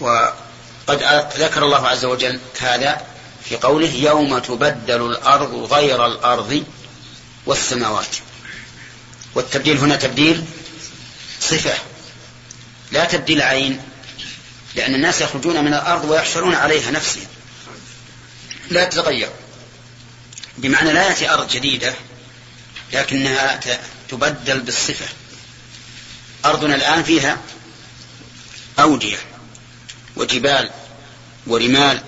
وقد ذكر الله عز وجل هذا في قوله يوم تبدل الأرض غير الأرض والسماوات. والتبديل هنا تبديل صفة لا تبديل عين لأن الناس يخرجون من الأرض ويحشرون عليها نفسها لا تتغير. بمعنى لا يأتي أرض جديدة لكنها تبدل بالصفة. أرضنا الآن فيها أودية. وجبال ورمال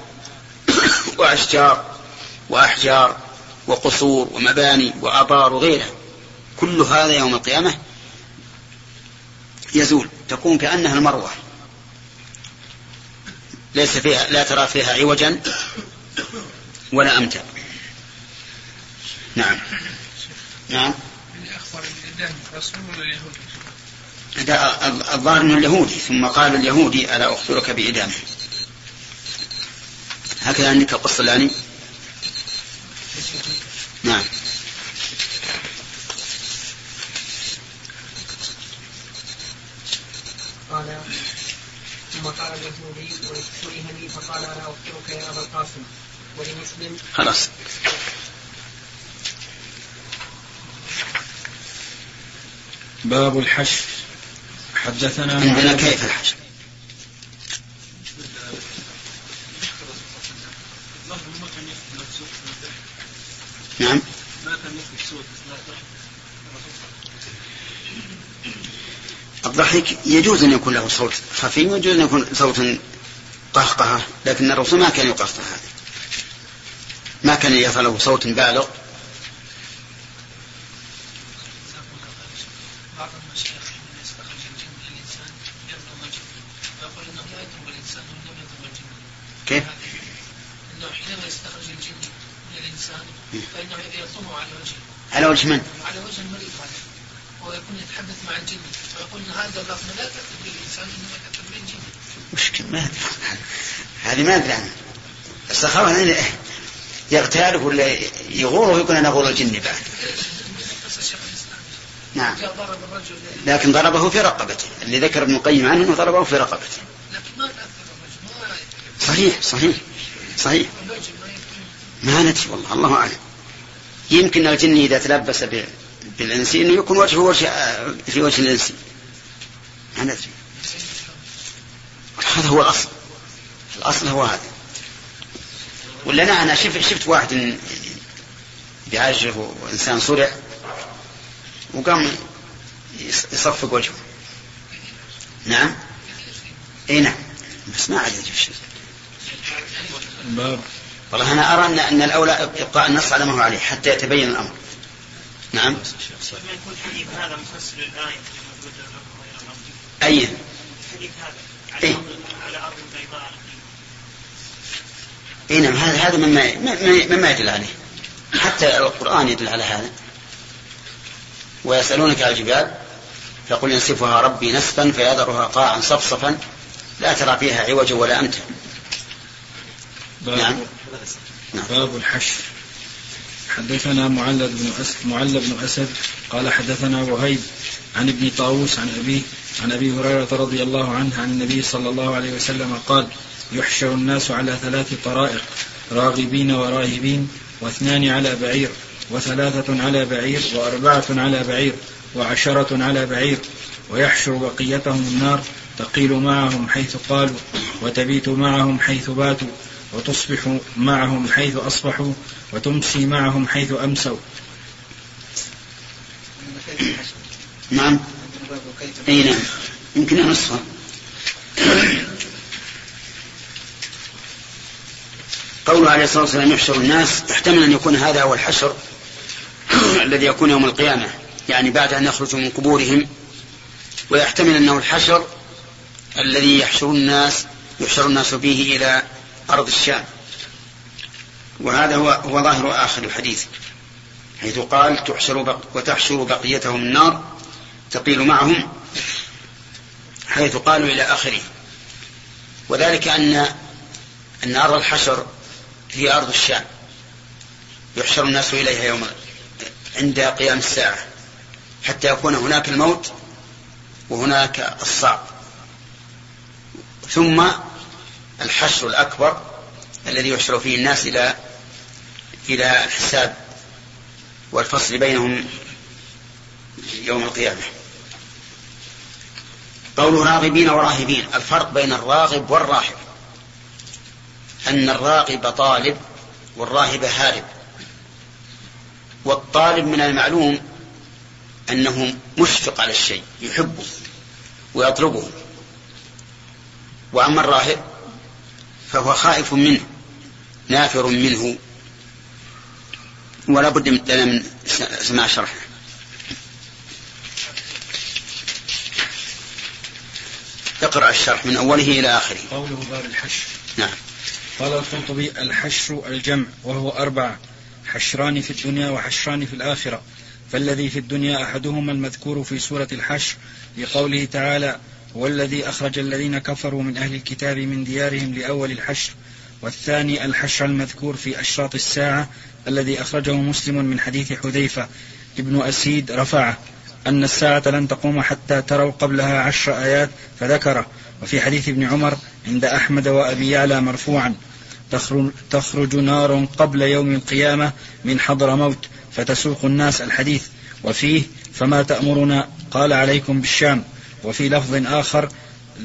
وأشجار وأحجار وقصور ومباني وآبار وغيرها. كل هذا يوم القيامة يزول تكون كأنها المروة. ليس فيها لا ترى فيها عوجا ولا أمتا نعم. نعم. الظاهر انه اليهودي ثم قال اليهودي ألا أخبرك بإدامة؟ هكذا عندك القصة الآني نعم. قال ثم قال اليهودي لي فقال أنا أخبرك يا أبا القاسم. ولمسلم خلاص. باب الحشر حدثنا عندنا كيف الحشر نعم. الضحك يجوز أن يكون له صوت خفي ويجوز أن يكون صوت قهقهة لكن الرسول ما كان يقهقه هذا. ما كان يفعله صوت بالغ كيف؟ انه حينما يستخرج الجن من الانسان فانه يطمع على وجهه على وجه من؟ على وجه المريض هذا ويكون يتحدث مع الجن. فيقول إن هذا اللفظ لا تكتب للانسان إنما تكتب للجن مشكل ما أدري. هذه ما أدري عنها. السخاوة يغتاله ولا يغوره ويكون أنا غور الجن بعد. نعم. لكن ضربه في رقبته. اللي ذكر ابن القيم عنه إنه ضربه في رقبته. صحيح صحيح صحيح. ما ندري والله. الله أعلم. يمكن الجن إذا تلبس بالانسي إنه يكون وجهه وجه في وجه الانسي ما ندري. هذا هو الأصل. الأصل هو هذا. ولا أنا أنا شفت شفت واحد بعجل وإنسان صرع وقام يصفق وجهه. نعم؟ اي نعم. بس ما عاد شيء باب والله أنا أرى أن, أن الأولى إبقاء النص على ما هو عليه حتى يتبين الأمر. نعم. يكون الحديث هذا مفسر الآية أي؟ الحديث هذا. إيه؟ على أرض بيضاء. اي نعم هذا هذا مما مما يدل عليه. حتى القرآن يدل على هذا. ويسألونك على الجبال فقل ينسفها ربي نسفا فيذرها قاعا صفصفا لا ترى فيها عوجا ولا أمتا. باب نعم. نعم. باب الحشر حدثنا معلى بن أسد معلى بن أسد قال حدثنا وهيب عن ابن طاووس عن أبيه عن أبي هريرة رضي الله عنه عن النبي صلى الله عليه وسلم قال يحشر الناس على ثلاث طرائق راغبين وراهبين واثنان على بعير وثلاثة على بعير وأربعة على بعير وعشرة على بعير ويحشر بقيتهم النار تقيل معهم حيث قالوا وتبيت معهم حيث باتوا وتصبح معهم حيث أصبحوا وتمسي معهم حيث أمسوا. نعم. أي نعم. يمكن نصفها قوله عليه الصلاة والسلام يحشر الناس تحتمل أن يكون هذا هو الحشر الذي يكون يوم القيامة. يعني بعد أن يخرجوا من قبورهم. ويحتمل أنه الحشر الذي يحشر الناس يحشر الناس فيه إلى أرض الشام. وهذا هو هو ظاهر آخر الحديث حيث قال تحشر بق وتحشر بقيتهم النار تقيل معهم. حيث قالوا إلى آخره. وذلك أن أن أرض الحشر هي أرض الشام. يحشر الناس إليها يوم عند قيام الساعة حتى يكون هناك الموت وهناك الصعب ثم الحشر الأكبر الذي يحشر فيه الناس إلى إلى الحساب والفصل بينهم يوم القيامة. قوله راغبين وراهبين الفرق بين الراغب والراهب. أن الراغب طالب والراهب هارب. والطالب من المعلوم أنه مشفق على الشيء يحبه ويطلبه. وأما الراهب فهو خائف منه نافر منه ولا بد لنا من سماع شرحه. اقرأ الشرح من أوله إلى آخره. قوله باب الحشر. نعم. قال القرطبي الحشر الجمع وهو أربعة حشران في الدنيا وحشران في الآخرة. فالذي في الدنيا أحدهما المذكور في سورة الحشر لقوله تعالى هو الذي أخرج الذين كفروا من أهل الكتاب من ديارهم لأول الحشر والثاني الحشر المذكور في أشراط الساعة الذي أخرجه مسلم من حديث حذيفة ابن أسيد رفعه أن الساعة لن تقوم حتى تروا قبلها عشر آيات فذكره. وفي حديث ابن عمر عند أحمد وأبي يعلى مرفوعا تخرج نار قبل يوم القيامة من حضر موت فتسوق الناس الحديث. وفيه فما تأمرنا؟ قال عليكم بالشام. وفي لفظ آخر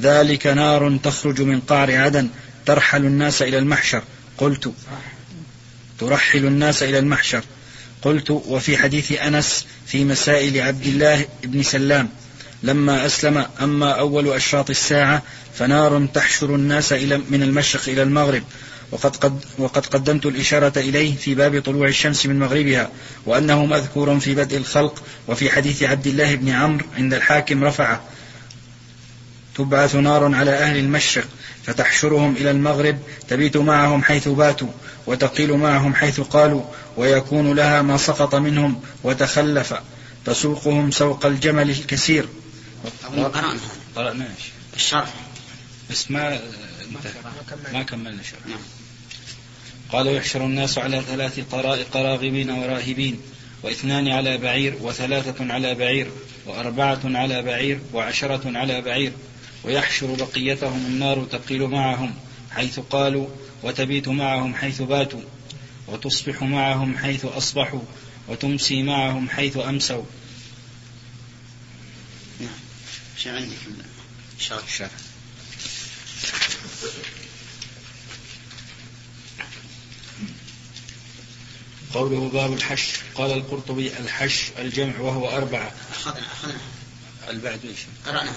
ذلك نار تخرج من قعر عدن ترحل الناس إلى المحشر. قلت ترحل الناس إلى المحشر. قلت وفي حديث أنس في مسائل عبد الله بن سلام لما أسلم أما أول أشراط الساعة فنار تحشر الناس إلى من المشرق إلى المغرب. وقد, قد وقد قدمت الإشارة إليه في باب طلوع الشمس من مغربها وأنه مذكور في بدء الخلق وفي حديث عبد الله بن عمرو عند الحاكم رفعه. تبعث نار على أهل المشرق فتحشرهم إلى المغرب تبيت معهم حيث باتوا وتقيل معهم حيث قالوا ويكون لها ما سقط منهم وتخلف تسوقهم سوق الجمل الكثير. قرأنا قرأنا الشرح بس ما ما كملنا شرح. نعم. قال يحشر الناس على ثلاث طرائق راغبين وراهبين واثنان على بعير وثلاثة على بعير وأربعة على بعير وعشرة على بعير. ويحشر بقيتهم النار تقيل معهم حيث قالوا وتبيت معهم حيث باتوا وتصبح معهم حيث أصبحوا وتمسي معهم حيث أمسوا. نعم. شو عندك شرح قوله باب الحش قال القرطبي الحش الجمع وهو أربعة. أخذنا أخذنا. البعد إيش؟ قرأنا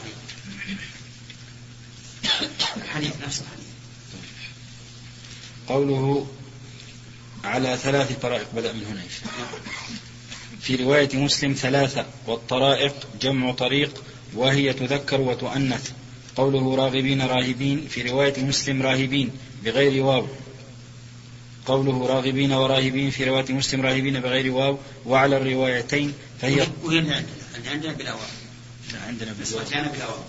الحديث نفس الحديث قوله على ثلاث طرائق بدأ من هنا في رواية مسلم ثلاثة والطرائق جمع طريق وهي تذكر وتؤنث. قوله راغبين راهبين في رواية مسلم راهبين بغير واو. قوله راغبين وراهبين في رواية مسلم راهبين بغير واو. وعلى الروايتين فهي وين عندنا؟ عندنا عندنا بالأواو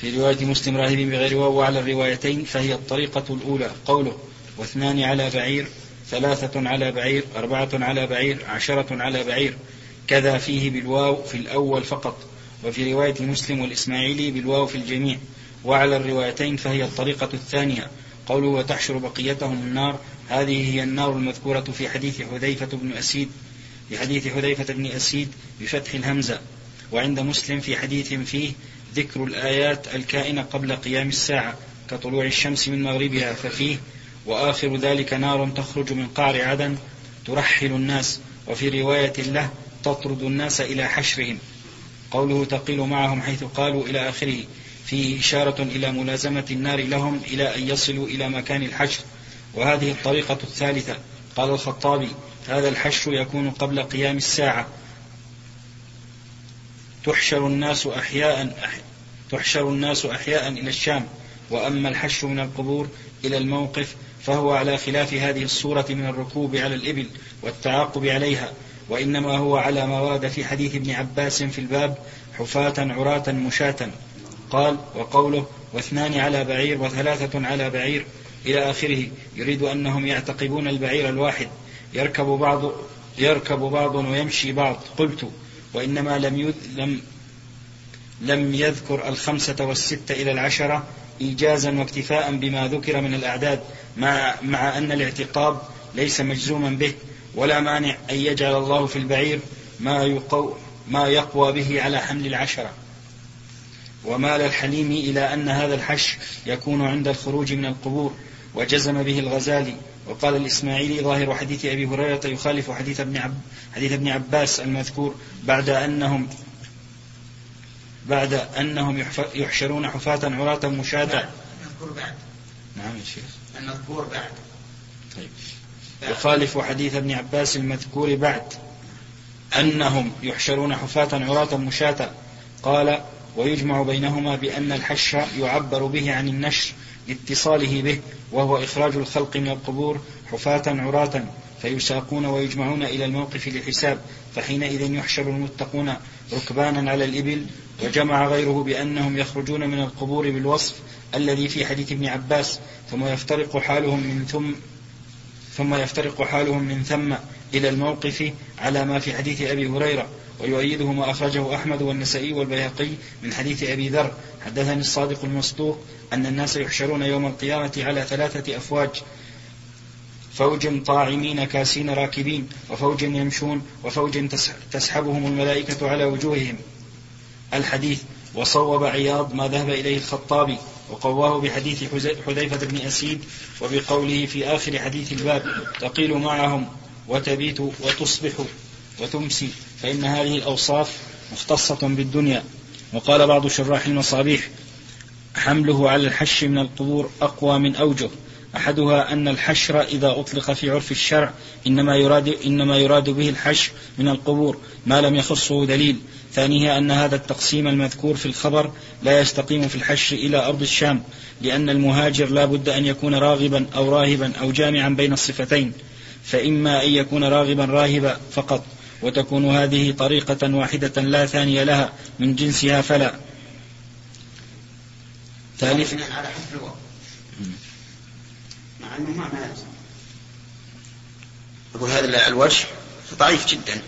في رواية مسلم راهبين بغير واو وعلى الروايتين فهي الطريقة الأولى قوله واثنان على بعير ثلاثة على بعير أربعة على بعير عشرة على بعير كذا فيه بالواو في الأول فقط وفي رواية مسلم والإسماعيلي بالواو في الجميع وعلى الروايتين فهي الطريقة الثانية قوله وتحشر بقيتهم النار هذه هي النار المذكورة في حديث حذيفة بن أسيد في حديث حذيفة بن أسيد بفتح الهمزة وعند مسلم في حديث فيه ذكر الآيات الكائنة قبل قيام الساعة كطلوع الشمس من مغربها ففيه وآخر ذلك نار تخرج من قعر عدن ترحل الناس وفي رواية له تطرد الناس إلى حشرهم. قوله تقيل معهم حيث قالوا إلى آخره فيه إشارة إلى ملازمة النار لهم إلى أن يصلوا إلى مكان الحشر. وهذه الطريقة الثالثة قال الخطابي هذا الحشر يكون قبل قيام الساعة تحشر الناس أحياء تحشر الناس أحياء إلى الشام وأما الحشر من القبور إلى الموقف فهو على خلاف هذه الصورة من الركوب على الإبل والتعاقب عليها وإنما هو على ما ورد في حديث ابن عباس في الباب حفاة عراة مشاة. قال وقوله واثنان على بعير وثلاثة على بعير إلى آخره يريد أنهم يعتقبون البعير الواحد يركب بعض يركب بعض ويمشي بعض. قلت وإنما لم لم لم يذكر الخمسة والستة إلى العشرة إيجازا واكتفاء بما ذكر من الأعداد مع, مع أن الاعتقاب ليس مجزوما به ولا مانع أن يجعل الله في البعير ما, يقو ما يقوى به على حمل العشرة. ومال الحليم إلى أن هذا الحش يكون عند الخروج من القبور وجزم به الغزالي وقال الإسماعيلي ظاهر حديث أبي هريرة يخالف حديث ابن, عب حديث ابن عباس المذكور بعد أنهم بعد أنهم يحشرون حفاة عراة مشاة المذكور بعد. نعم يا شيخ. المذكور بعد. طيب. يخالف حديث ابن عباس المذكور بعد أنهم يحشرون حفاة عراة مشاة قال ويجمع بينهما بأن الحش يعبر به عن النشر لاتصاله به وهو إخراج الخلق من القبور حفاة عراة فيساقون ويجمعون إلى الموقف للحساب فحينئذ يحشر المتقون ركبانا على الإبل وجمع غيره بأنهم يخرجون من القبور بالوصف الذي في حديث ابن عباس ثم يفترق حالهم من ثم ثم يفترق حالهم من ثم إلى الموقف على ما في حديث أبي هريرة ويؤيده ما أخرجه أحمد والنسائي والبيهقي من حديث أبي ذر حدثني الصادق المصدوق أن الناس يحشرون يوم القيامة على ثلاثة أفواج. فوج طاعمين كاسين راكبين وفوج يمشون وفوج تسحبهم الملائكة على وجوههم. الحديث وصوب عياض ما ذهب إليه الخطابي وقواه بحديث حذيفة بن أسيد وبقوله في آخر حديث الباب تقيل معهم وتبيت وتصبح وتمسي فإن هذه الأوصاف مختصة بالدنيا. وقال بعض شراح المصابيح حمله على الحش من القبور أقوى من أوجه. أحدها أن الحشر إذا أطلق في عرف الشرع إنما يراد إنما يراد به الحشر من القبور ما لم يخصه دليل. ثانيها أن هذا التقسيم المذكور في الخبر لا يستقيم في الحشر إلى أرض الشام لأن المهاجر لا بد أن يكون راغبا أو راهبا أو جامعا بين الصفتين. فإما أن يكون راغبا راهبا فقط وتكون هذه طريقة واحدة لا ثانية لها من جنسها فلا. ثالث على حسب الوقت. مع أنه ما ما يقول هذا الوجه ضعيف جدا.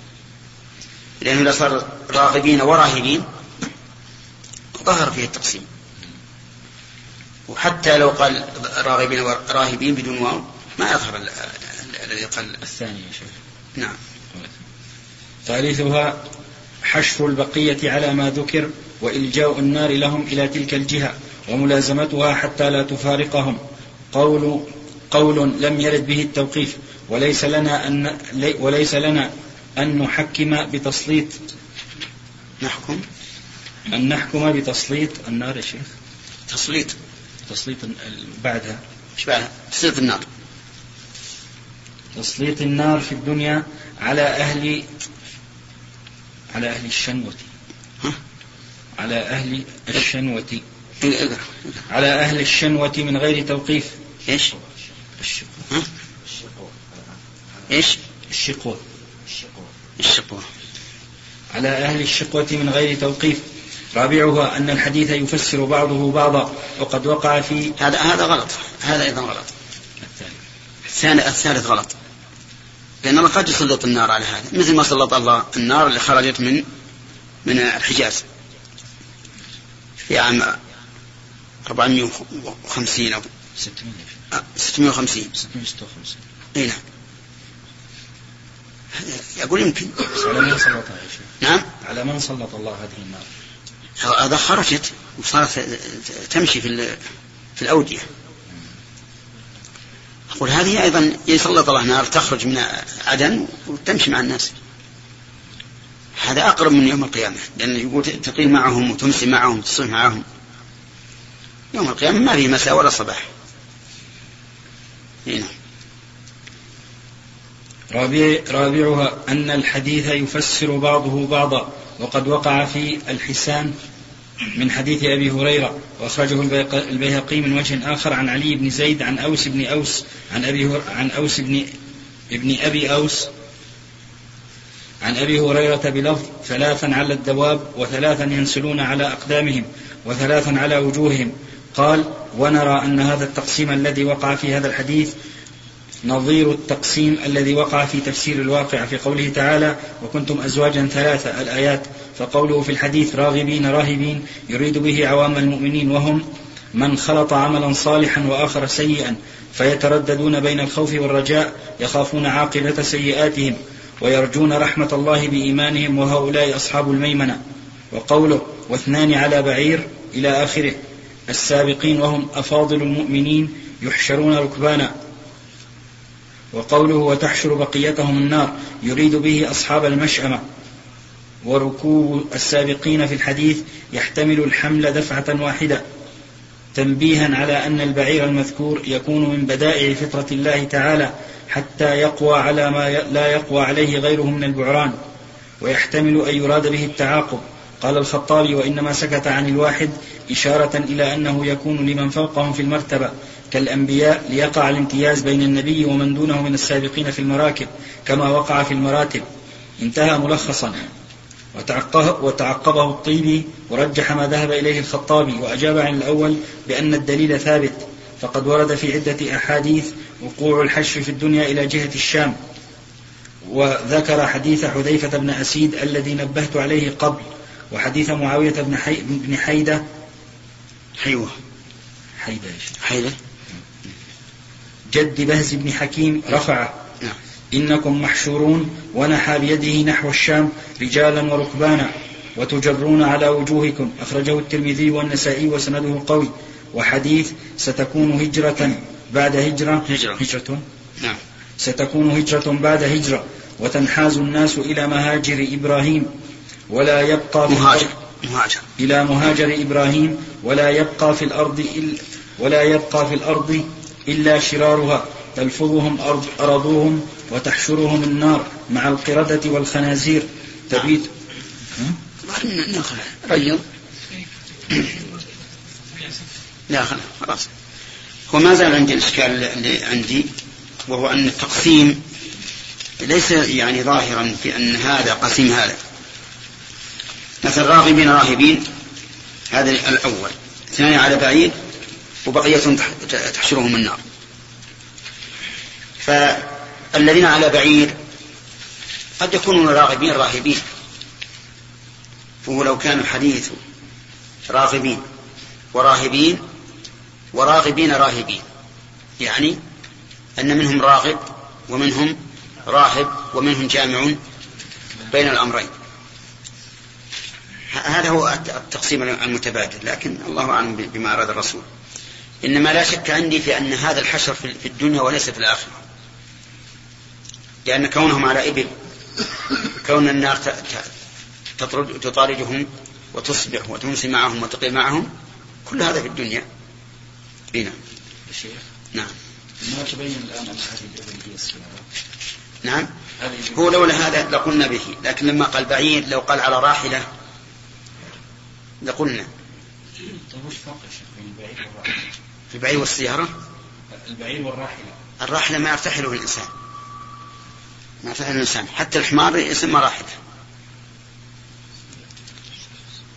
لأنه إذا صار راغبين وراهبين ظهر فيه التقسيم. وحتى لو قال راغبين وراهبين بدون واو ما يظهر الذي قال. الثاني يا شيخ. نعم. ثالثها حشر البقية على ما ذكر وإلجاء النار لهم إلى تلك الجهة. وملازمتها حتى لا تفارقهم. قول قول لم يرد به التوقيف. وليس لنا أن وليس لنا أن نحكم بتسليط نحكم؟ أن نحكم بتسليط النار يا شيخ. تسليط. تسليط بعدها. إيش بعدها؟ تسليط النار. تسليط النار في الدنيا على أهل على أهل الشنوة. ها؟ على أهل الشنوة. إيه، على أهل الشنوة من غير توقيف. إيش؟ ها؟ إيش؟ الشقوة. الشقوة. على أهل الشقوة من غير توقيف. رابعها أن الحديث يفسر بعضه بعضا وقد وقع في هذا هذا غلط. هذا أيضا غلط. الثاني الثالث غلط. لأن الله قد يسلط النار على هذا. مثل ما سلط الله النار اللي خرجت من من الحجاز. في عام 450 أو 650 656 اي نعم. يقول يمكن. على من سلط يا شيخ؟ نعم. على من سلط الله هذه النار؟ هذا خرجت وصارت تمشي في في الأودية. أقول هذه أيضا يسلط الله نار تخرج من عدن وتمشي مع الناس. هذا أقرب من يوم القيامة لأنه يقول تقيل معهم وتمسي معهم وتصيح معهم. يوم القيامة ما فيه مساء ولا صباح هنا. رابع رابعها أن الحديث يفسر بعضه بعضا وقد وقع في الحسان من حديث أبي هريرة وأخرجه البيهقي من وجه آخر عن علي بن زيد عن أوس بن أوس عن أبي عن أوس بن ابن أبي أوس عن أبي هريرة بلفظ ثلاثا على الدواب وثلاثا ينسلون على أقدامهم وثلاثا على وجوههم قال ونرى أن هذا التقسيم الذي وقع في هذا الحديث نظير التقسيم الذي وقع في تفسير الواقع في قوله تعالى وكنتم أزواجا ثلاثة الآيات فقوله في الحديث راغبين راهبين يريد به عوام المؤمنين وهم من خلط عملا صالحا وآخر سيئا فيترددون بين الخوف والرجاء يخافون عاقبة سيئاتهم ويرجون رحمة الله بإيمانهم وهؤلاء أصحاب الميمنة. وقوله واثنان على بعير إلى آخره. السابقين وهم أفاضل المؤمنين يحشرون ركبانا. وقوله وتحشر بقيتهم النار يريد به أصحاب المشأمة. وركوب السابقين في الحديث يحتمل الحمل دفعة واحدة تنبيها على أن البعير المذكور يكون من بدائع فطرة الله تعالى حتى يقوى على ما لا يقوى عليه غيره من البعران. ويحتمل أن يراد به التعاقب. قال الخطابي وإنما سكت عن الواحد إشارة إلى أنه يكون لمن فوقهم في المرتبة كالأنبياء ليقع الامتياز بين النبي ومن دونه من السابقين في المراكب كما وقع في المراتب. انتهى ملخصا. وتعقبه, الطيبي ورجح ما ذهب إليه الخطابي وأجاب عن الأول بأن الدليل ثابت. فقد ورد في عدة أحاديث وقوع الحشر في الدنيا إلى جهة الشام. وذكر حديث حذيفة بن أسيد الذي نبهت عليه قبل وحديث معاوية بن, حي... بن حيدة حيوة. حيدة حيدة. جد بهز بن حكيم رفعه نعم. إنكم محشورون ونحى بيده نحو الشام رجالا وركبانا وتجرون على وجوهكم. أخرجه الترمذي والنسائي وسنده قوي. وحديث ستكون هجرة بعد هجرة. هجرة, هجرة. نعم. ستكون هجرة بعد هجرة. وتنحاز الناس إلى مهاجر إبراهيم. ولا يبقى مهاجر. مهاجر. إلى مهاجر إبراهيم ولا يبقى في الأرض إلا ولا يبقى في الأرض إلا شرارها. تلفظهم أرضهم وتحشرهم النار مع القردة والخنازير. تبيت. ريض لا خلاص. هو ما زال عندي الإشكال اللي عندي وهو أن التقسيم ليس يعني ظاهرا في أن هذا قسيم هذا. مثل راغبين راهبين هذا الأول. اثنان على بعيد وبقية تحشرهم النار. فالذين على بعيد قد يكونون راغبين راهبين. فهو لو كان الحديث راغبين وراهبين وراغبين راهبين. يعني أن منهم راغب ومنهم راهب ومنهم جامع بين الأمرين. هذا هو التقسيم المتبادل لكن الله أعلم بما أراد الرسول. إنما لا شك عندي في أن هذا الحشر في الدنيا وليس في الآخرة. لأن كونهم على إبل كون النار تطاردهم وتصبح وتمسي معهم وتقي معهم كل هذا في الدنيا. إي نعم. نعم. ما تبين الآن أن هذه الإبل هي السيارة؟ نعم. هو لولا هذا لقلنا به لكن لما قال بعيد لو قال على راحلة لقلنا طيب وش فرق يا شيخ بين البعير والراحلة؟ البعير والسيارة؟ البعير والراحلة الراحلة ما يرتحله الإنسان. ما يرتحله الإنسان. حتى الحمار يسمى راحلة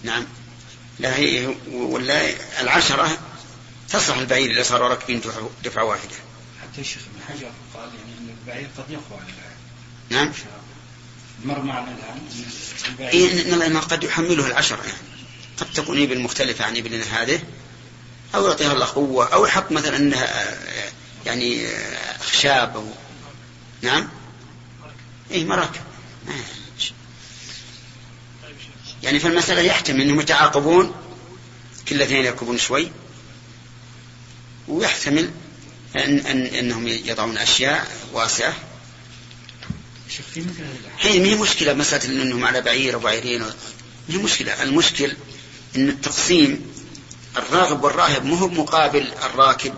نعم. لا هي ولا العشرة تصلح البعير إذا صاروا راكبين دفعة واحدة. حتى الشيخ ابن حجر قال يعني أن البعير قد يقوى على نعم. مر معنا الآن. إن البعير قد يحمله العشرة يعني. قد تكون إبل مختلفة عن إبلنا هذه أو يعطيها الله قوة أو يحط مثلا أنها يعني أخشاب أو نعم؟ إيه مراكب. يعني في المسألة يحتمل أنهم يتعاقبون كل اثنين يركبون شوي ويحتمل أن أن أنهم يضعون أشياء واسعة. حين ما هي مشكلة مسألة أنهم على بعير أو بعيرين؟ ما هي مشكلة. المشكل أن التقسيم الراغب والراهب مو هو مقابل الراكب.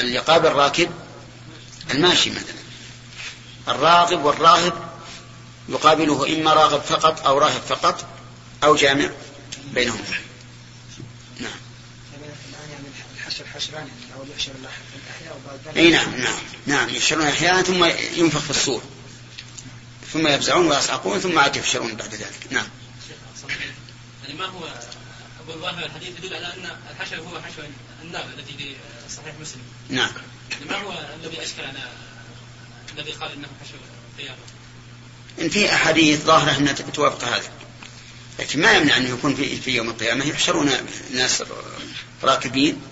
اللي يقابل الراكب الماشي مثلا. الراغب والراهب يقابله إما راغب فقط أو راهب فقط أو جامع بينهم. نعم. يحشر الأحياء أي نعم نعم نعم. يحشرون أحيانا ثم ينفخ في الصور. ثم يفزعون ويصعقون ثم عاد يحشرون بعد ذلك. نعم. يعني ما هو الظاهر الحديث يدل على أن الحشر هو حشر النار التي في صحيح مسلم. نعم. ما هو الذي أشكل أنا الذي قال إنه حشر قيامة إن في أحاديث ظاهرة أنها توافق هذا. لكن ما يمنع أن يكون في, في يوم القيامة يحشرون ناس راكبين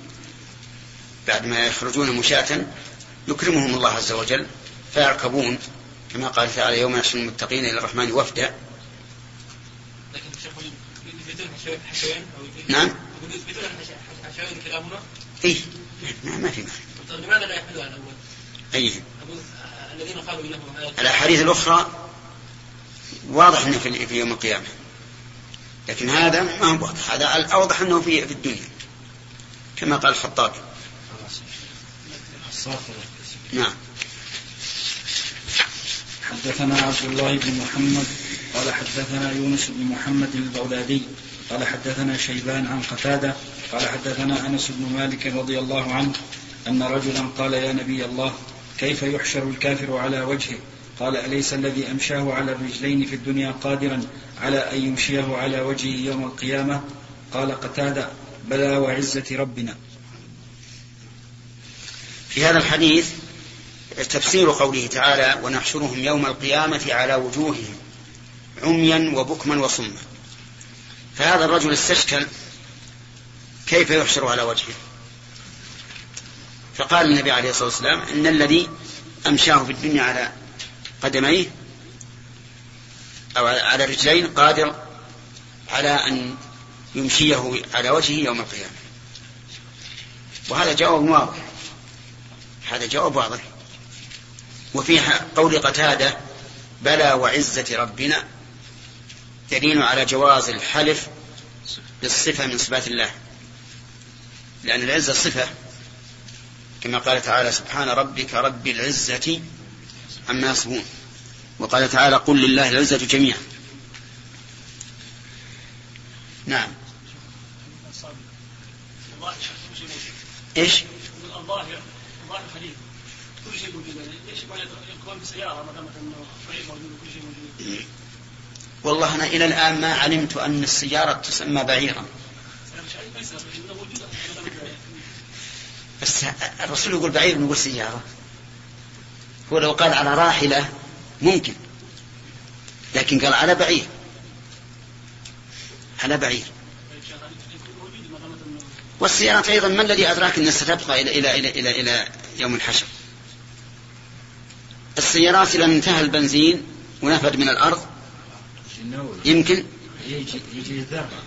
بعد ما يخرجون مشاة يكرمهم الله عز وجل فيركبون كما قال تعالى يوم يحشر المتقين إلى الرحمن وفدا. حشوين نعم. بدون حشوين كلامنا؟ إيه. ما, ما في معنى طيب لماذا لا يحملها الأول؟ أي. الذين قالوا إنه الأحاديث الأخرى واضح أنه في يوم القيامة. لكن هذا ما هو واضح. هذا الأوضح أنه في في الدنيا. كما قال الخطابي نعم. حدثنا عبد الله بن محمد قال حدثنا يونس بن محمد البغدادي قال حدثنا شيبان عن قتادة قال حدثنا أنس بن مالك رضي الله عنه أن رجلا قال يا نبي الله كيف يحشر الكافر على وجهه؟ قال أليس الذي أمشاه على الرجلين في الدنيا قادرا على أن يمشيه على وجهه يوم القيامة؟ قال قتادة بلى وعزة ربنا. في هذا الحديث تفسير قوله تعالى ونحشرهم يوم القيامة على وجوههم عميا وبكما وصما. فهذا الرجل استشكل كيف يحشر على وجهه؟ فقال النبي عليه الصلاة والسلام إن الذي أمشاه في الدنيا على قدميه أو على رجلين قادر على أن يمشيه على وجهه يوم القيامة. وهذا جواب واضح. هذا جواب واضح. وفي قول قتادة بلى وعزة ربنا دليل على جواز الحلف بالصفة من صفات الله. لأن العزة صفة كما قال تعالى سبحان ربك رب العزة عما يصفون. وقال تعالى قل لله العزة جميعا. نعم. إيش؟ الظاهر الظاهر كل شيء موجود ليش ما شيء موجود والله أنا إلى الآن ما علمت أن السيارة تسمى بعيرا. بس الرسول يقول بعير نقول سيارة. هو لو قال على راحلة ممكن. لكن قال على بعير. على بعير. والسيارات أيضا ما الذي أدراك أنها ستبقى إلى إلى إلى إلى, إلى يوم الحشر؟ السيارات إذا انتهى البنزين ونفد من الأرض يمكن. يجي يجي الذرة.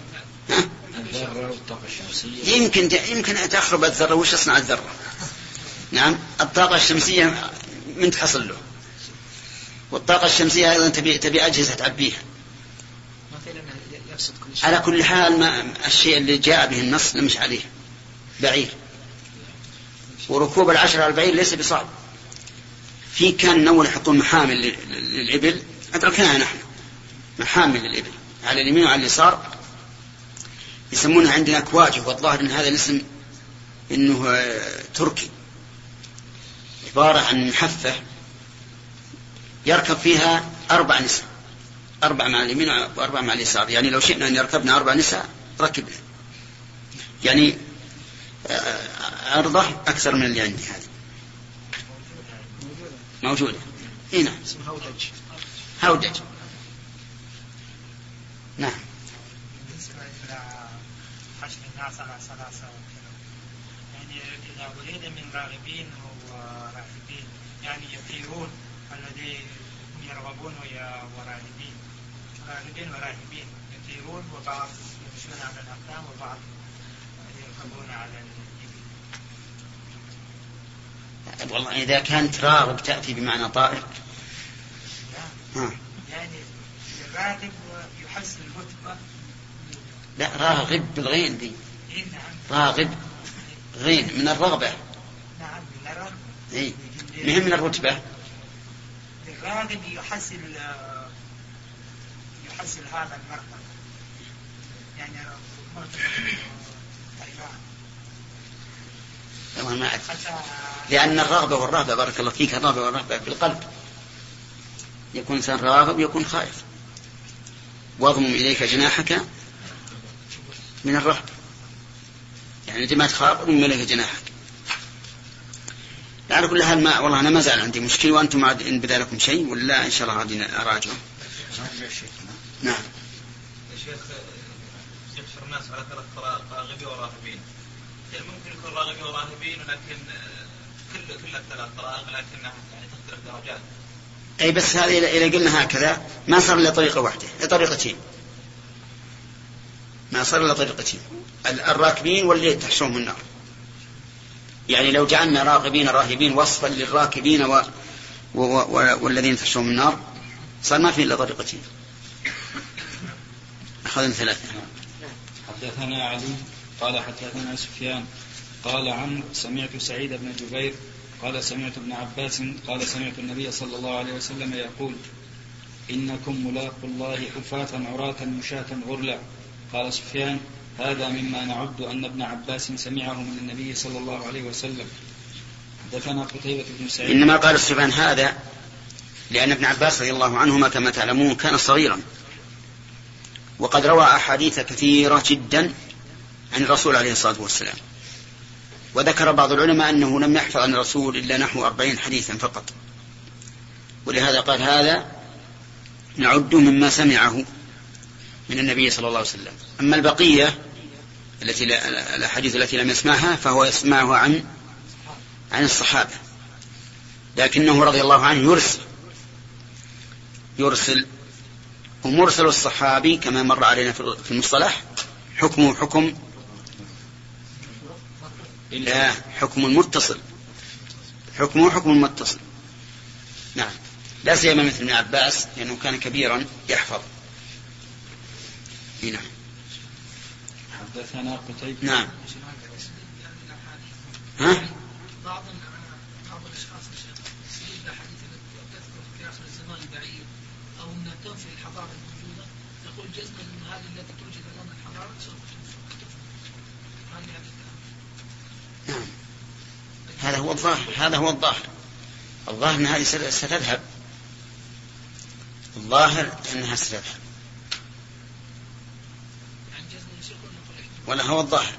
الذرة والطاقة الشمسية. يمكن يمكن تخرب الذرة. وش تصنع الذرة؟ نعم. الطاقة الشمسية من تحصل له. والطاقة الشمسية أيضا تبي تبي أجهزة تعبيها. على كل حال ما الشيء اللي جاء به النص نمشي عليه. بعير. وركوب العشر على البعير ليس بصعب. في كان أول يحطون محامل للإبل. أدركناها نحن. محامل للإبل على اليمين وعلى اليسار. يسمونها عندنا كواجه والظاهر أن هذا الاسم أنه آه، تركي. عبارة عن محفة يركب فيها أربع نساء أربع مع اليمين وأربع مع اليسار. يعني لو شئنا أن يركبنا أربع نساء ركبنا يعني آه، عرضة أكثر من اللي عندي هذه. موجودة. إي نعم. هودج. هودج. نعم. بالنسبة إلى حشر الناس على ثلاثة يعني إذا ولد من راغبين وراهبين يعني يطيرون الذي هم يرغبون وراهبين راغبين وراهبين يطيرون وبعض يمشون على الأقدام وبعض يركبون على والله إذا كانت راغب تأتي بمعنى طائر. ها. يعني الراغب يحسن لا راغب بالغين دي. راغب غين من الرغبة. نعم من الرغبة مهم من الرتبة. الراغب يحصل يحصل هذا المرتبة. يعني مرتبة ما لأن الرغبة والرهبة بارك الله فيك الرغبة والرهبة في القلب. يكون إنسان راغب يكون خائف. واضمم إليك جناحك. من الرهبة يعني أنت ما تخاف اضمم إليك جناحك على كل حال ما والله أنا ما زال عندي مشكلة وأنتم إن بدا لكم شيء ولا إن شاء الله غادي اراجعه. نعم. يا شيخ يحشر الناس على ثلاث طرائق راغبين وراهبين. يعني ممكن يكون راغبين وراهبين ولكن كل كل الثلاث طرائق لكنها يعني تختلف درجات. أي بس هذه اذا قلنا هكذا ما صار إلا طريقة واحدة، طريقتين. ما صار إلا طريقتين. الراكبين واللي تحشرهم النار. يعني لو جعلنا راغبين راهبين وصفا للراكبين و... و... و... والذين تحشرهم النار صار ما في إلا طريقتين أخذنا ثلاثة حدثنا علي قال حدثنا سفيان قال عمرو سمعت سعيد بن جبير قال سمعت ابن عباس قال سمعت النبي صلى الله عليه وسلم يقول إنكم ملاقوا الله حفاة عراة مشاة غرلا قال سفيان هذا مما نعد أن ابن عباس سمعه من النبي صلى الله عليه وسلم. حدثنا قتيبة بن سعيد. إنما قال سفيان هذا لأن ابن عباس رضي الله عنهما كما تعلمون كان صغيرا. وقد روى أحاديث كثيرة جدا عن الرسول عليه الصلاة والسلام. وذكر بعض العلماء أنه لم يحفظ عن الرسول إلا نحو أربعين حديثا فقط. ولهذا قال هذا نعد مما سمعه. من النبي صلى الله عليه وسلم. أما البقية التي الأحاديث التي لم يسمعها فهو يسمعها عن عن الصحابة. لكنه رضي الله عنه يرسل يرسل ومرسل الصحابي كما مر علينا في المصطلح حكمه حكم لا حكم المتصل حكمه حكم المتصل نعم. لا سيما مثل ابن عباس لأنه كان كبيرا يحفظ. نعم. حدثنا قتيبة. نعم. ها؟ بعض بعض الاشخاص الاحاديث التي تذكر في اخر الزمان أو انها تنفي الحضاره الموجوده جزما ان هذه التي توجد الان الحضاره سوف نعم. هذا هو الظاهر هذا هو الظاهر. الظاهر ان هذه ستذهب. الظاهر إنها ستذهب. ولا هو الظاهر.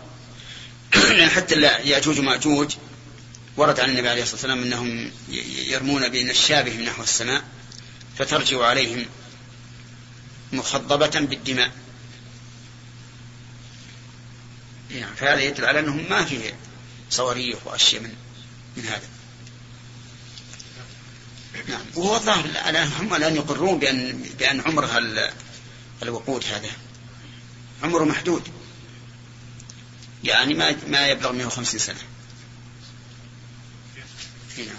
لأن حتى يأجوج ومأجوج ورد عن النبي عليه الصلاة والسلام أنهم يرمون بنشابهم نحو السماء فترجع عليهم مخضبة بالدماء. يعني فهذا يدل على أنهم ما فيه صواريخ وأشياء من من هذا. نعم. وهو الظاهر هم الآن يقرون بأن بأن عمرها الوقود هذا. عمره محدود. يعني ما ما يبلغ 150 سنة. هنا.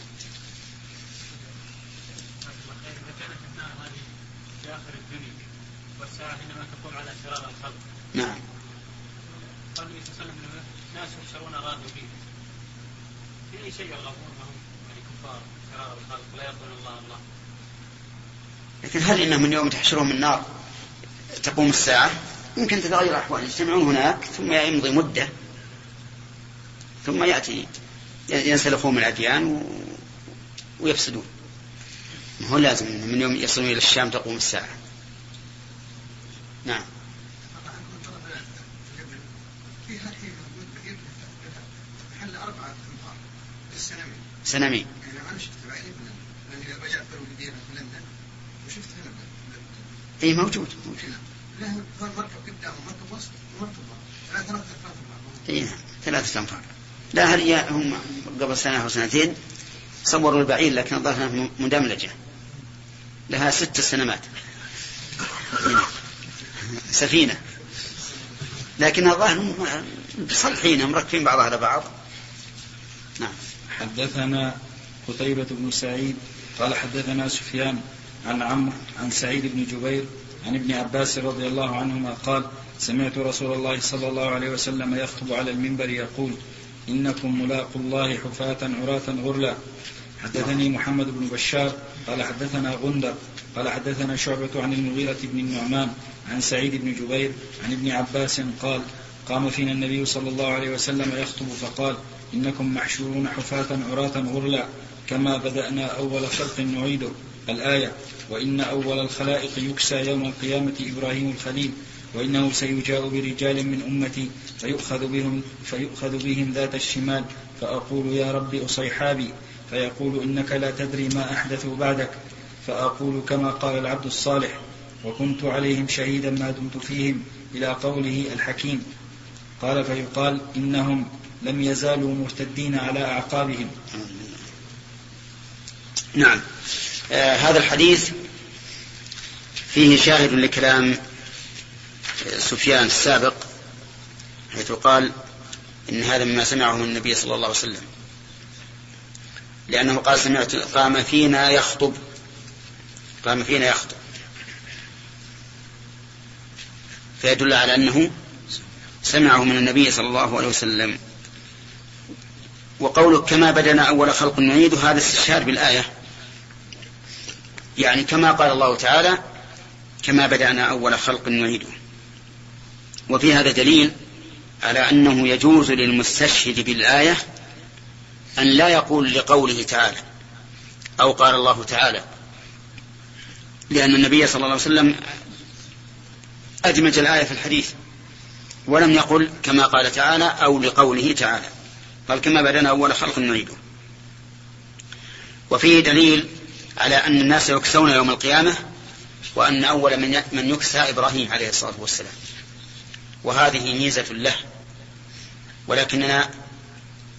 حينما تقوم على شرار الخلق نعم. قال النبي صلى الله عليه وسلم الناس يحشرون راغبين في أي شيء يرغبون وهم يعني كفار شرار الخلق لا يرضون الله الله لكن هل انهم من يوم تحشرهم النار تقوم الساعة؟ يمكن تتغير الأحوال يجتمعون هناك ثم يمضي مدة ثم يأتي ينسلخون من الأديان و... ويفسدون. ما هو لازم من يوم يصلون إلى الشام تقوم الساعة. نعم. سنمي. يعني أنا شفت بعيني لاني رجعت في وشفت اي موجود موجود مركب وسط ومركب ثلاثة ثلاثة اي أنفار لا هل هم قبل سنة أو سنتين صوروا البعير لكن الظاهر مدملجة لها ست سنوات. سفينة. لكن الظاهر مصلحين مركبين بعضها على بعض. نعم. حدثنا قتيبة بن سعيد قال حدثنا سفيان عن عمرو عن سعيد بن جبير عن ابن عباس رضي الله عنهما قال سمعت رسول الله صلى الله عليه وسلم يخطب على المنبر يقول إنكم ملاقوا الله حفاة عراة غرلا. حدثني محمد بن بشار قال حدثنا غندر قال حدثنا شعبة عن المغيرة بن النعمان عن سعيد بن جبير عن ابن عباس قال قام فينا النبي صلى الله عليه وسلم يخطب فقال إنكم محشورون حفاة عراة غرلا كما بدأنا أول خلق نعيده. الآية وإن أول الخلائق يكسى يوم القيامة إبراهيم الخليل وإنه سيجاء برجال من أمتي فيؤخذ بهم, فيؤخذ بهم ذات الشمال فأقول يا رب أصيحابي فيقول إنك لا تدري ما أحدثوا بعدك فأقول كما قال العبد الصالح وكنت عليهم شهيدا ما دمت فيهم إلى قوله الحكيم. قال فيقال إنهم لم يزالوا مرتدين على أعقابهم. نعم. آه هذا الحديث فيه شاهد لكلام سفيان السابق حيث قال إن هذا مما سمعه من النبي صلى الله عليه وسلم. لأنه قال سمعت قام فينا يخطب. قام فينا يخطب. فيدل على أنه سمعه من النبي صلى الله عليه وسلم. وقولك كما بدنا أول خلق نعيد هذا استشهاد بالآية. يعني كما قال الله تعالى كما بدأنا أول خلق نعيده. وفي هذا دليل على أنه يجوز للمستشهد بالآية أن لا يقول لقوله تعالى أو قال الله تعالى لأن النبي صلى الله عليه وسلم أدمج الآية في الحديث ولم يقل كما قال تعالى أو لقوله تعالى قال كما بدنا أول خلق نعيده. وفيه دليل على أن الناس يكسون يوم القيامة وأن أول من من يكسى إبراهيم عليه الصلاة والسلام. وهذه ميزة له. ولكننا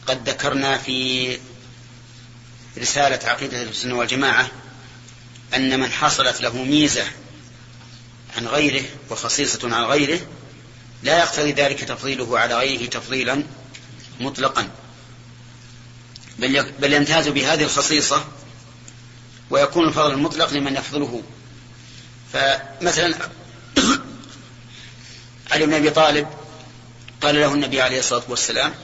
قد ذكرنا في رسالة عقيدة السنة والجماعة أن من حصلت له ميزة عن غيره وخصيصة عن غيره لا يقتضي ذلك تفضيله على غيره تفضيلا مطلقا. بل بل يمتاز بهذه الخصيصة ويكون الفضل المطلق لمن يفضله. فمثلا علي بن أبي طالب قال له النبي عليه الصلاة والسلام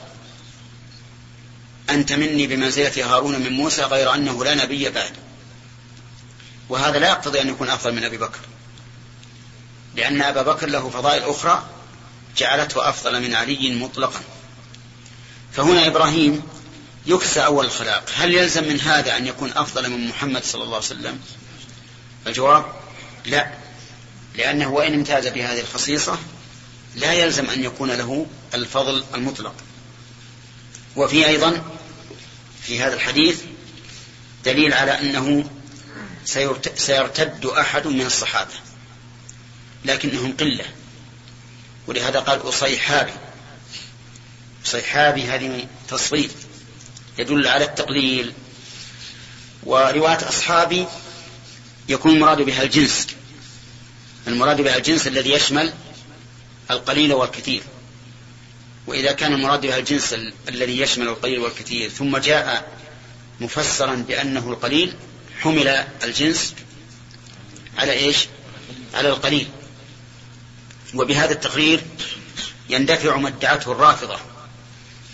أنت مني بمنزلة هارون من موسى غير أنه لا نبي بعد. وهذا لا يقتضي أن يكون أفضل من أبي بكر. لأن أبا بكر له فضائل أخرى جعلته أفضل من علي مطلقا. فهنا إبراهيم يكسى أول الخلاق. هل يلزم من هذا أن يكون أفضل من محمد صلى الله عليه وسلم؟ الجواب لا. لأنه وإن امتاز بهذه الخصيصة لا يلزم أن يكون له الفضل المطلق. وفي أيضا في هذا الحديث دليل على أنه سيرتد أحد من الصحابة لكنهم قلة. ولهذا قال أصيحابي أصيحابي هذه تصريف. يدل على التقليل. ورواية أصحابي يكون المراد بها الجنس. المراد بها الجنس الذي يشمل القليل والكثير. وإذا كان المراد بها الجنس الذي يشمل القليل والكثير ثم جاء مفسرا بأنه القليل حمل الجنس على إيش؟ على القليل. وبهذا التقرير يندفع ما ادعته الرافضة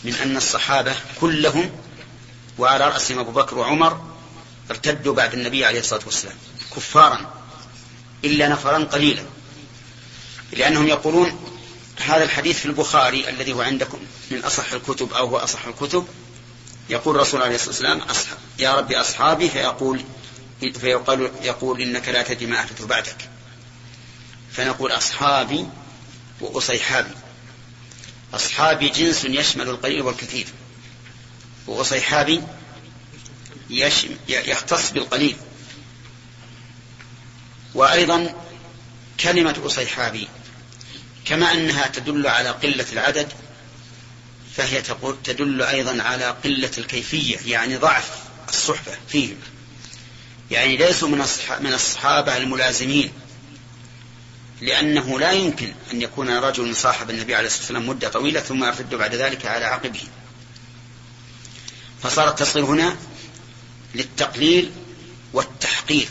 من أن الصحابة كلهم وعلى رأسهم أبو بكر وعمر ارتدوا بعد النبي عليه الصلاة والسلام كفارا إلا نفرا قليلا لأنهم يقولون هذا الحديث في البخاري الذي هو عندكم من أصح الكتب أو هو أصح الكتب يقول الرسول عليه الصلاة والسلام يا ربي أصحابي فيقول فيقول يقول إنك لا تدري ما أحدث بعدك. فنقول أصحابي وأصيحابي. أصحابي جنس يشمل القليل والكثير. وأصيحابي يختص بالقليل. وأيضا كلمة أصيحابي كما أنها تدل على قلة العدد فهي تقول تدل أيضا على قلة الكيفية يعني ضعف الصحبة فيهم. يعني ليسوا من من الصحابة الملازمين لأنه لا يمكن أن يكون رجل صاحب النبي عليه الصلاة والسلام مدة طويلة ثم يرتد بعد ذلك على عقبه. فصار التصغير هنا للتقليل والتحقير.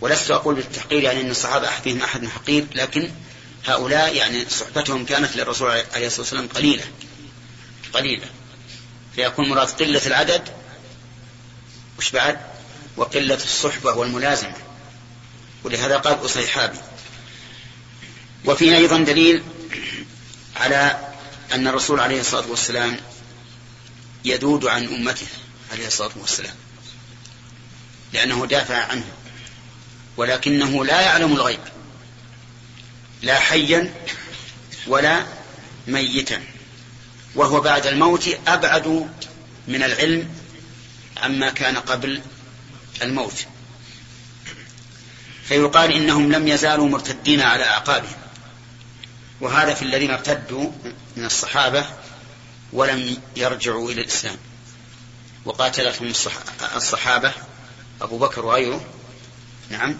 ولست أقول بالتحقير يعني أن الصحابة فيهم أحد حقير لكن هؤلاء يعني صحبتهم كانت للرسول عليه الصلاة والسلام قليلة قليلة. فيكون مراد قلة العدد وش بعد؟ وقلة الصحبة والملازمة. ولهذا قال أصيحابي. وفي أيضا دليل على أن الرسول عليه الصلاة والسلام يذود عن أمته عليه الصلاة والسلام. لأنه دافع عنه. ولكنه لا يعلم الغيب. لا حيا ولا ميتا. وهو بعد الموت أبعد من العلم عما كان قبل الموت. فيقال إنهم لم يزالوا مرتدين على أعقابهم. وهذا في الذين ارتدوا من الصحابة ولم يرجعوا إلى الإسلام. وقاتلتهم الصحابة أبو بكر وغيره. نعم.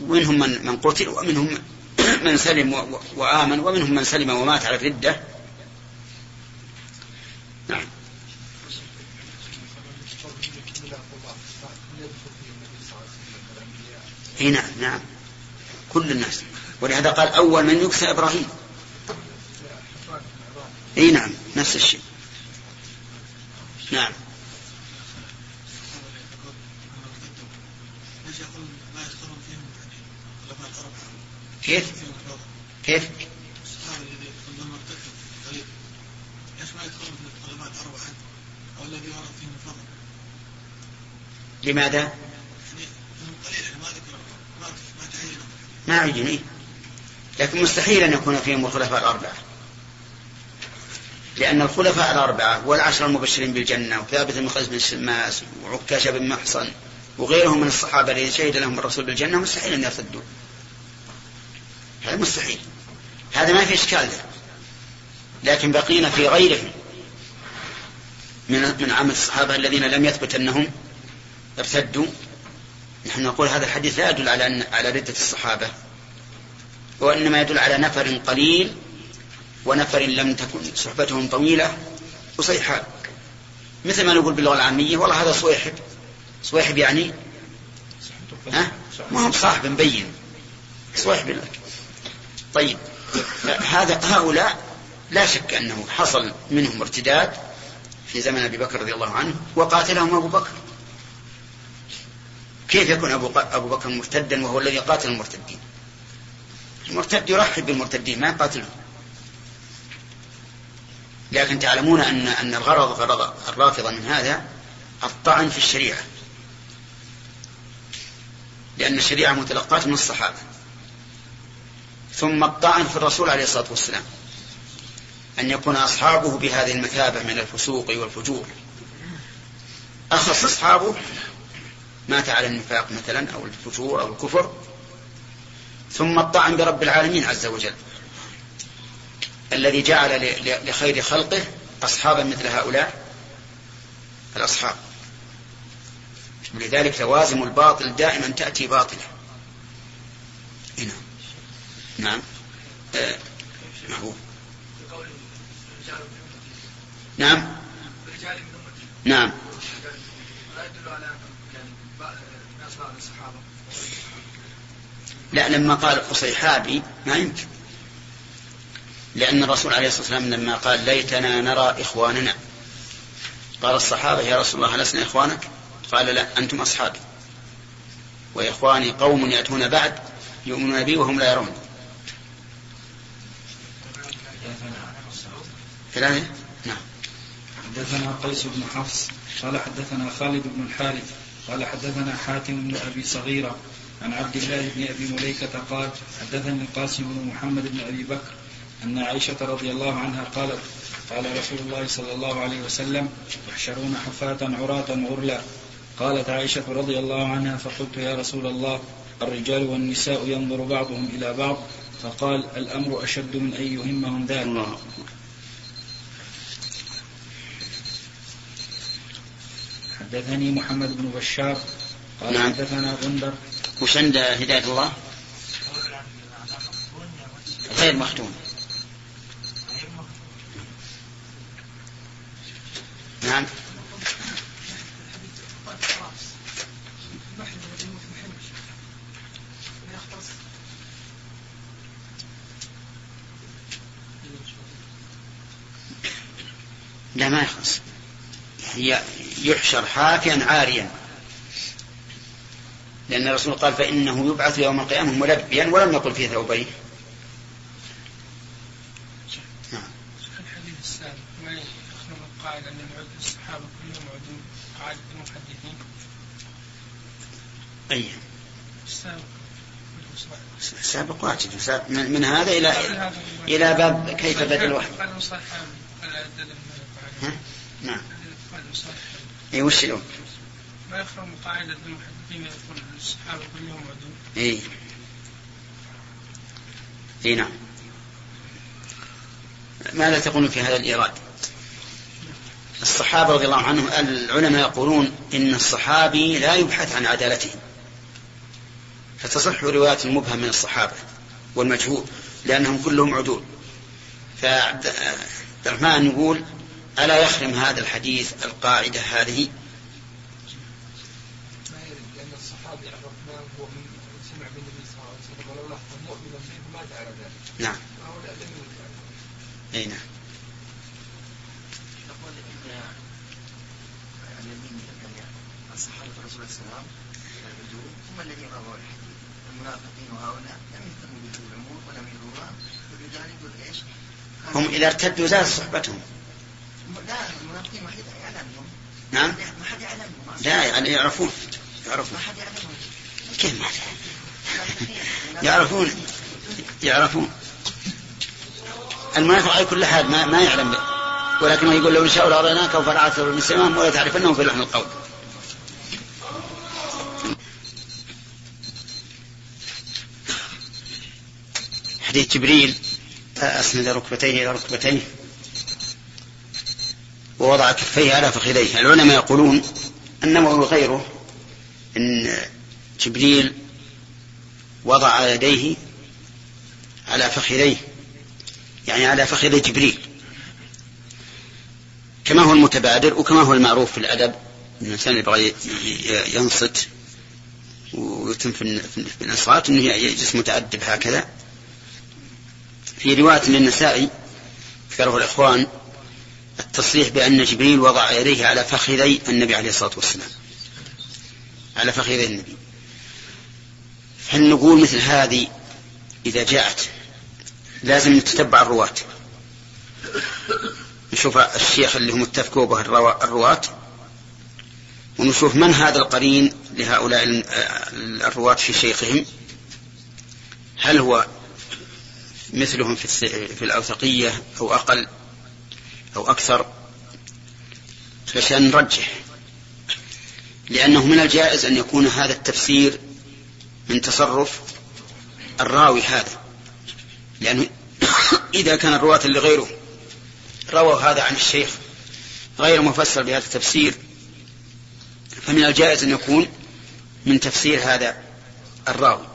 ومنهم من, من قتل ومنهم من سلم وآمن ومنهم من سلم ومات على الردة. نعم. إي نعم نعم. كل الناس. ولهذا قال أول من يكسى إبراهيم. إي نعم نفس الشيء نعم كيف؟ كيف؟ لماذا؟ ما عجني لكن مستحيل أن يكون فيهم الخلفاء الأربعة لأن الخلفاء الأربعة والعشر المبشرين بالجنة وثابت بن قيس بن شماس وعكاش بن محصن وغيرهم من الصحابة الذين شهد لهم الرسول بالجنة مستحيل أن يرتدوا. هذا مستحيل. هذا ما في إشكال ذا. لكن بقينا في غيرهم من من عامة الصحابة الذين لم يثبت أنهم ارتدوا. نحن نقول هذا الحديث لا يدل على أن على ردة الصحابة وإنما يدل على نفر قليل ونفر لم تكن. صحبتهم طويلة وصيحة. مثل ما نقول باللغة العامية والله هذا صويحب. صويحب يعني؟ ها؟ ما هم صاحب مبين. صويحب. لك طيب. هذا هؤلاء لا شك أنه حصل منهم ارتداد في زمن أبي بكر رضي الله عنه وقاتلهم أبو بكر. كيف يكون أبو, أبو بكر مرتدا وهو الذي قاتل المرتدين؟ المرتد يرحب بالمرتدين ما يقاتلهم. لكن تعلمون أن أن الغرض غرض الرافضة من هذا الطعن في الشريعة. لأن الشريعة متلقاة من الصحابة. ثم الطعن في الرسول عليه الصلاة والسلام. أن يكون أصحابه بهذه المثابة من الفسوق والفجور. أخص أصحابه مات على النفاق مثلا أو الفجور أو الكفر. ثم الطعن برب العالمين عز وجل. الذي جعل لخير خلقه أصحابا مثل هؤلاء؟ الأصحاب. ولذلك لوازم الباطل دائما تأتي باطلة. هنا. نعم. آه. نعم. نعم. لا لما قال قصيحابي ما يمكن. لأن الرسول عليه الصلاة والسلام لما قال ليتنا نرى إخواننا قال الصحابة يا رسول الله لسنا إخوانك؟ قال لا أنتم أصحابي وإخواني قوم يأتون بعد يؤمنون بي وهم لا يرون. كلامه نعم. حدثنا قيس بن حفص قال حدثنا خالد بن الحارث قال حدثنا حاتم بن أبي صغيرة عن عبد الله بن أبي مليكة قال حدثني القاسم بن محمد بن أبي بكر أن عائشة رضي الله عنها قالت قال رسول الله صلى الله عليه وسلم يحشرون حفاة عراة غرلا. قالت عائشة رضي الله عنها فقلت يا رسول الله الرجال والنساء ينظر بعضهم إلى بعض. فقال الأمر أشد من أن يهمهم ذلك. حدثني محمد بن بشار قال نعم. حدثنا غندر. وش عند هداية الله؟ غير مختوم نعم لا ما يخص يحشر حافيا عاريا. لأن الرسول قال فإنه يبعث يوم القيامة ملبيا ولم يقل في ثوبيه. نعم. الحديث السابق ما أن الصحابة قاعدة أي السابق واجد من, من هذا إلى إلى باب كيف بدل الوحي نعم اي وش اليوم؟ ما يخرم قاعدة المحدثين يقول الصحابة كلهم عدول اي اي نعم. ماذا تقول في هذا الإيراد؟ الصحابة رضي الله عنهم العلماء يقولون إن الصحابي لا يبحث عن عدالته. فتصح رواية المبهم من الصحابة والمجهول لأنهم كلهم عدول. فعبد الرحمن يقول ألا يخرم هذا الحديث القاعدة هذه؟ نعم. أي نعم. الصحابة الرسول صلى الله عليه وسلم هم الذين رووا الحديث. المنافقين وهؤلاء لم يهتموا بهذه الأمور ولم يروها ولذلك إيش؟ هم إذا ارتدوا زاد صحبتهم لا المنافقين ما حد يعلمهم نعم. ما حد يعلمهم لا يعني يعرفون. يعرفون. ما حد يعلمهم كيف ما يعرفون. يعرفون. المنافق على كل حال ما, ما يعلم. ولكنه يقول لو نشاء لأريناك وفرعته من السماء ولا تعرفنه في لحن القول. حديث جبريل. أسند ركبتيه إلى ركبتيه ووضع كفيه على فخذيه العلماء يقولون النووي وغيره إن جبريل وضع يديه على فخذيه يعني على فخذ جبريل. كما هو المتبادر وكما هو المعروف في الأدب الإنسان يبغى ينصت ويتم في الإنصات أنه يجلس متأدب هكذا. في رواية للنسائي ذكره الإخوان التصريح بأن جبريل وضع يديه على فخذي النبي عليه الصلاة والسلام. على فخذي النبي. هل نقول مثل هذه إذا جاءت لازم نتتبع الرواة؟ نشوف الشيخ اللي هم اتفقوا به الرواة ونشوف من هذا القرين لهؤلاء الرواة في شيخهم؟ هل هو مثلهم في الأوثقية أو أقل؟ أو أكثر عشان نرجح. لأنه من الجائز أن يكون هذا التفسير من تصرف الراوي هذا. لأنه إذا كان الرواة اللي غيره رووا هذا عن الشيخ غير مفسر بهذا التفسير فمن الجائز أن يكون من تفسير هذا الراوي.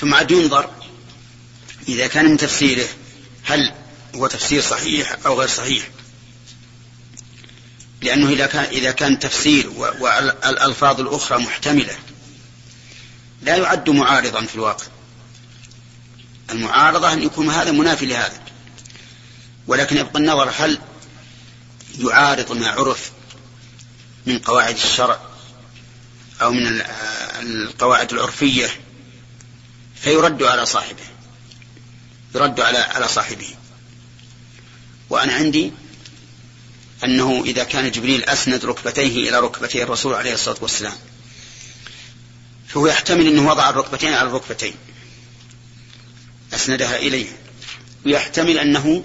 ثم عاد ينظر إذا كان من تفسيره هل هو تفسير صحيح أو غير صحيح. لأنه إذا كان إذا كان تفسير والألفاظ الأخرى محتملة لا يعد معارضا في الواقع. المعارضة أن يكون هذا منافي لهذا. ولكن يبقى النظر هل يعارض ما عرف من قواعد الشرع أو من القواعد العرفية؟ فيرد على صاحبه. يرد على على صاحبه. وأنا عندي أنه إذا كان جبريل أسند ركبتيه إلى ركبتي الرسول عليه الصلاة والسلام فهو يحتمل أنه وضع الركبتين على الركبتين أسندها إليه ويحتمل أنه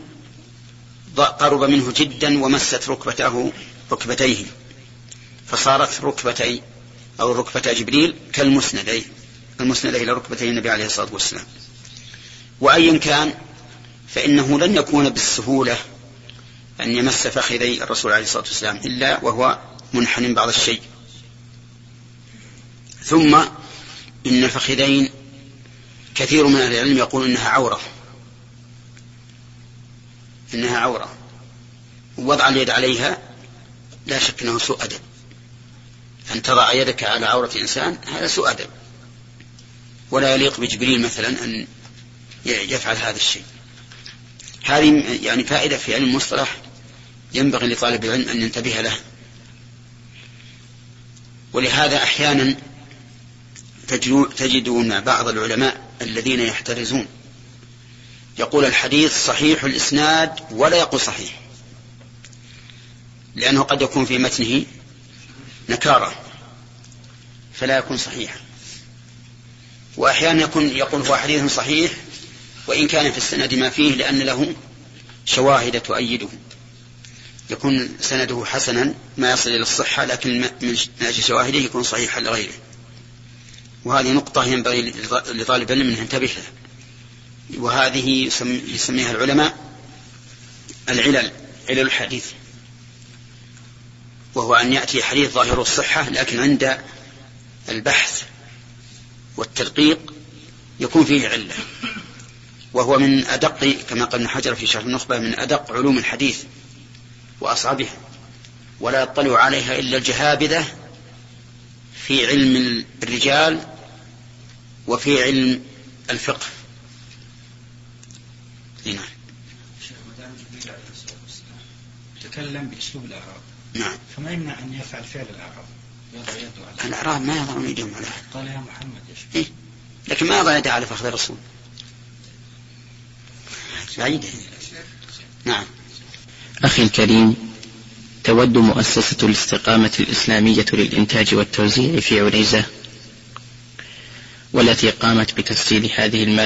قرب منه جدا ومست ركبته ركبتيه فصارت ركبتي أو ركبتا جبريل كالمسندين المسندين إلى ركبتي النبي عليه الصلاة والسلام. وأيا كان فإنه لن يكون بالسهولة أن يمس فخذي الرسول عليه الصلاة والسلام إلا وهو منحن بعض الشيء. ثم إن الفخذين كثير من أهل العلم يقول إنها عورة. إنها عورة. ووضع اليد عليها لا شك أنه سوء أدب. أن تضع يدك على عورة إنسان هذا سوء أدب. ولا يليق بجبريل مثلا أن يفعل هذا الشيء. هذه يعني فائدة في علم المصطلح ينبغي لطالب العلم أن ينتبه له. ولهذا أحيانا تجدون بعض العلماء الذين يحترزون. يقول الحديث صحيح الإسناد ولا يقول صحيح. لأنه قد يكون في متنه نكارة فلا يكون صحيحا. وأحيانا يكون يقول هو حديث صحيح وإن كان في السند ما فيه لأن له شواهد تؤيده. يكون سنده حسنا ما يصل إلى الصحة لكن من أجل شواهده يكون صحيحا لغيره. وهذه نقطة ينبغي لطالب العلم أن ينتبه لها. وهذه يسميها العلماء العلل علل الحديث. وهو أن يأتي حديث ظاهر الصحة لكن عند البحث والتدقيق يكون فيه علة. وهو من أدق كما قال ابن حجر في شرح النخبة من أدق علوم الحديث. وأصعبها. ولا يطلع عليها إلا الجهابذة في علم الرجال وفي علم الفقه. نعم. تكلم بأسلوب الأعراب نعم. فما يمنع أن يفعل فعل الأعراب؟ يضع يده على الأعراب ما يضعون يدهم على أحد قال يا محمد يا إيه؟ لكن ما يضع يده على فخذ الرسول. بعيدة نعم. أخي الكريم تود مؤسسة الاستقامة الإسلامية للإنتاج والتوزيع في عنيزة والتي قامت بتسجيل هذه المادة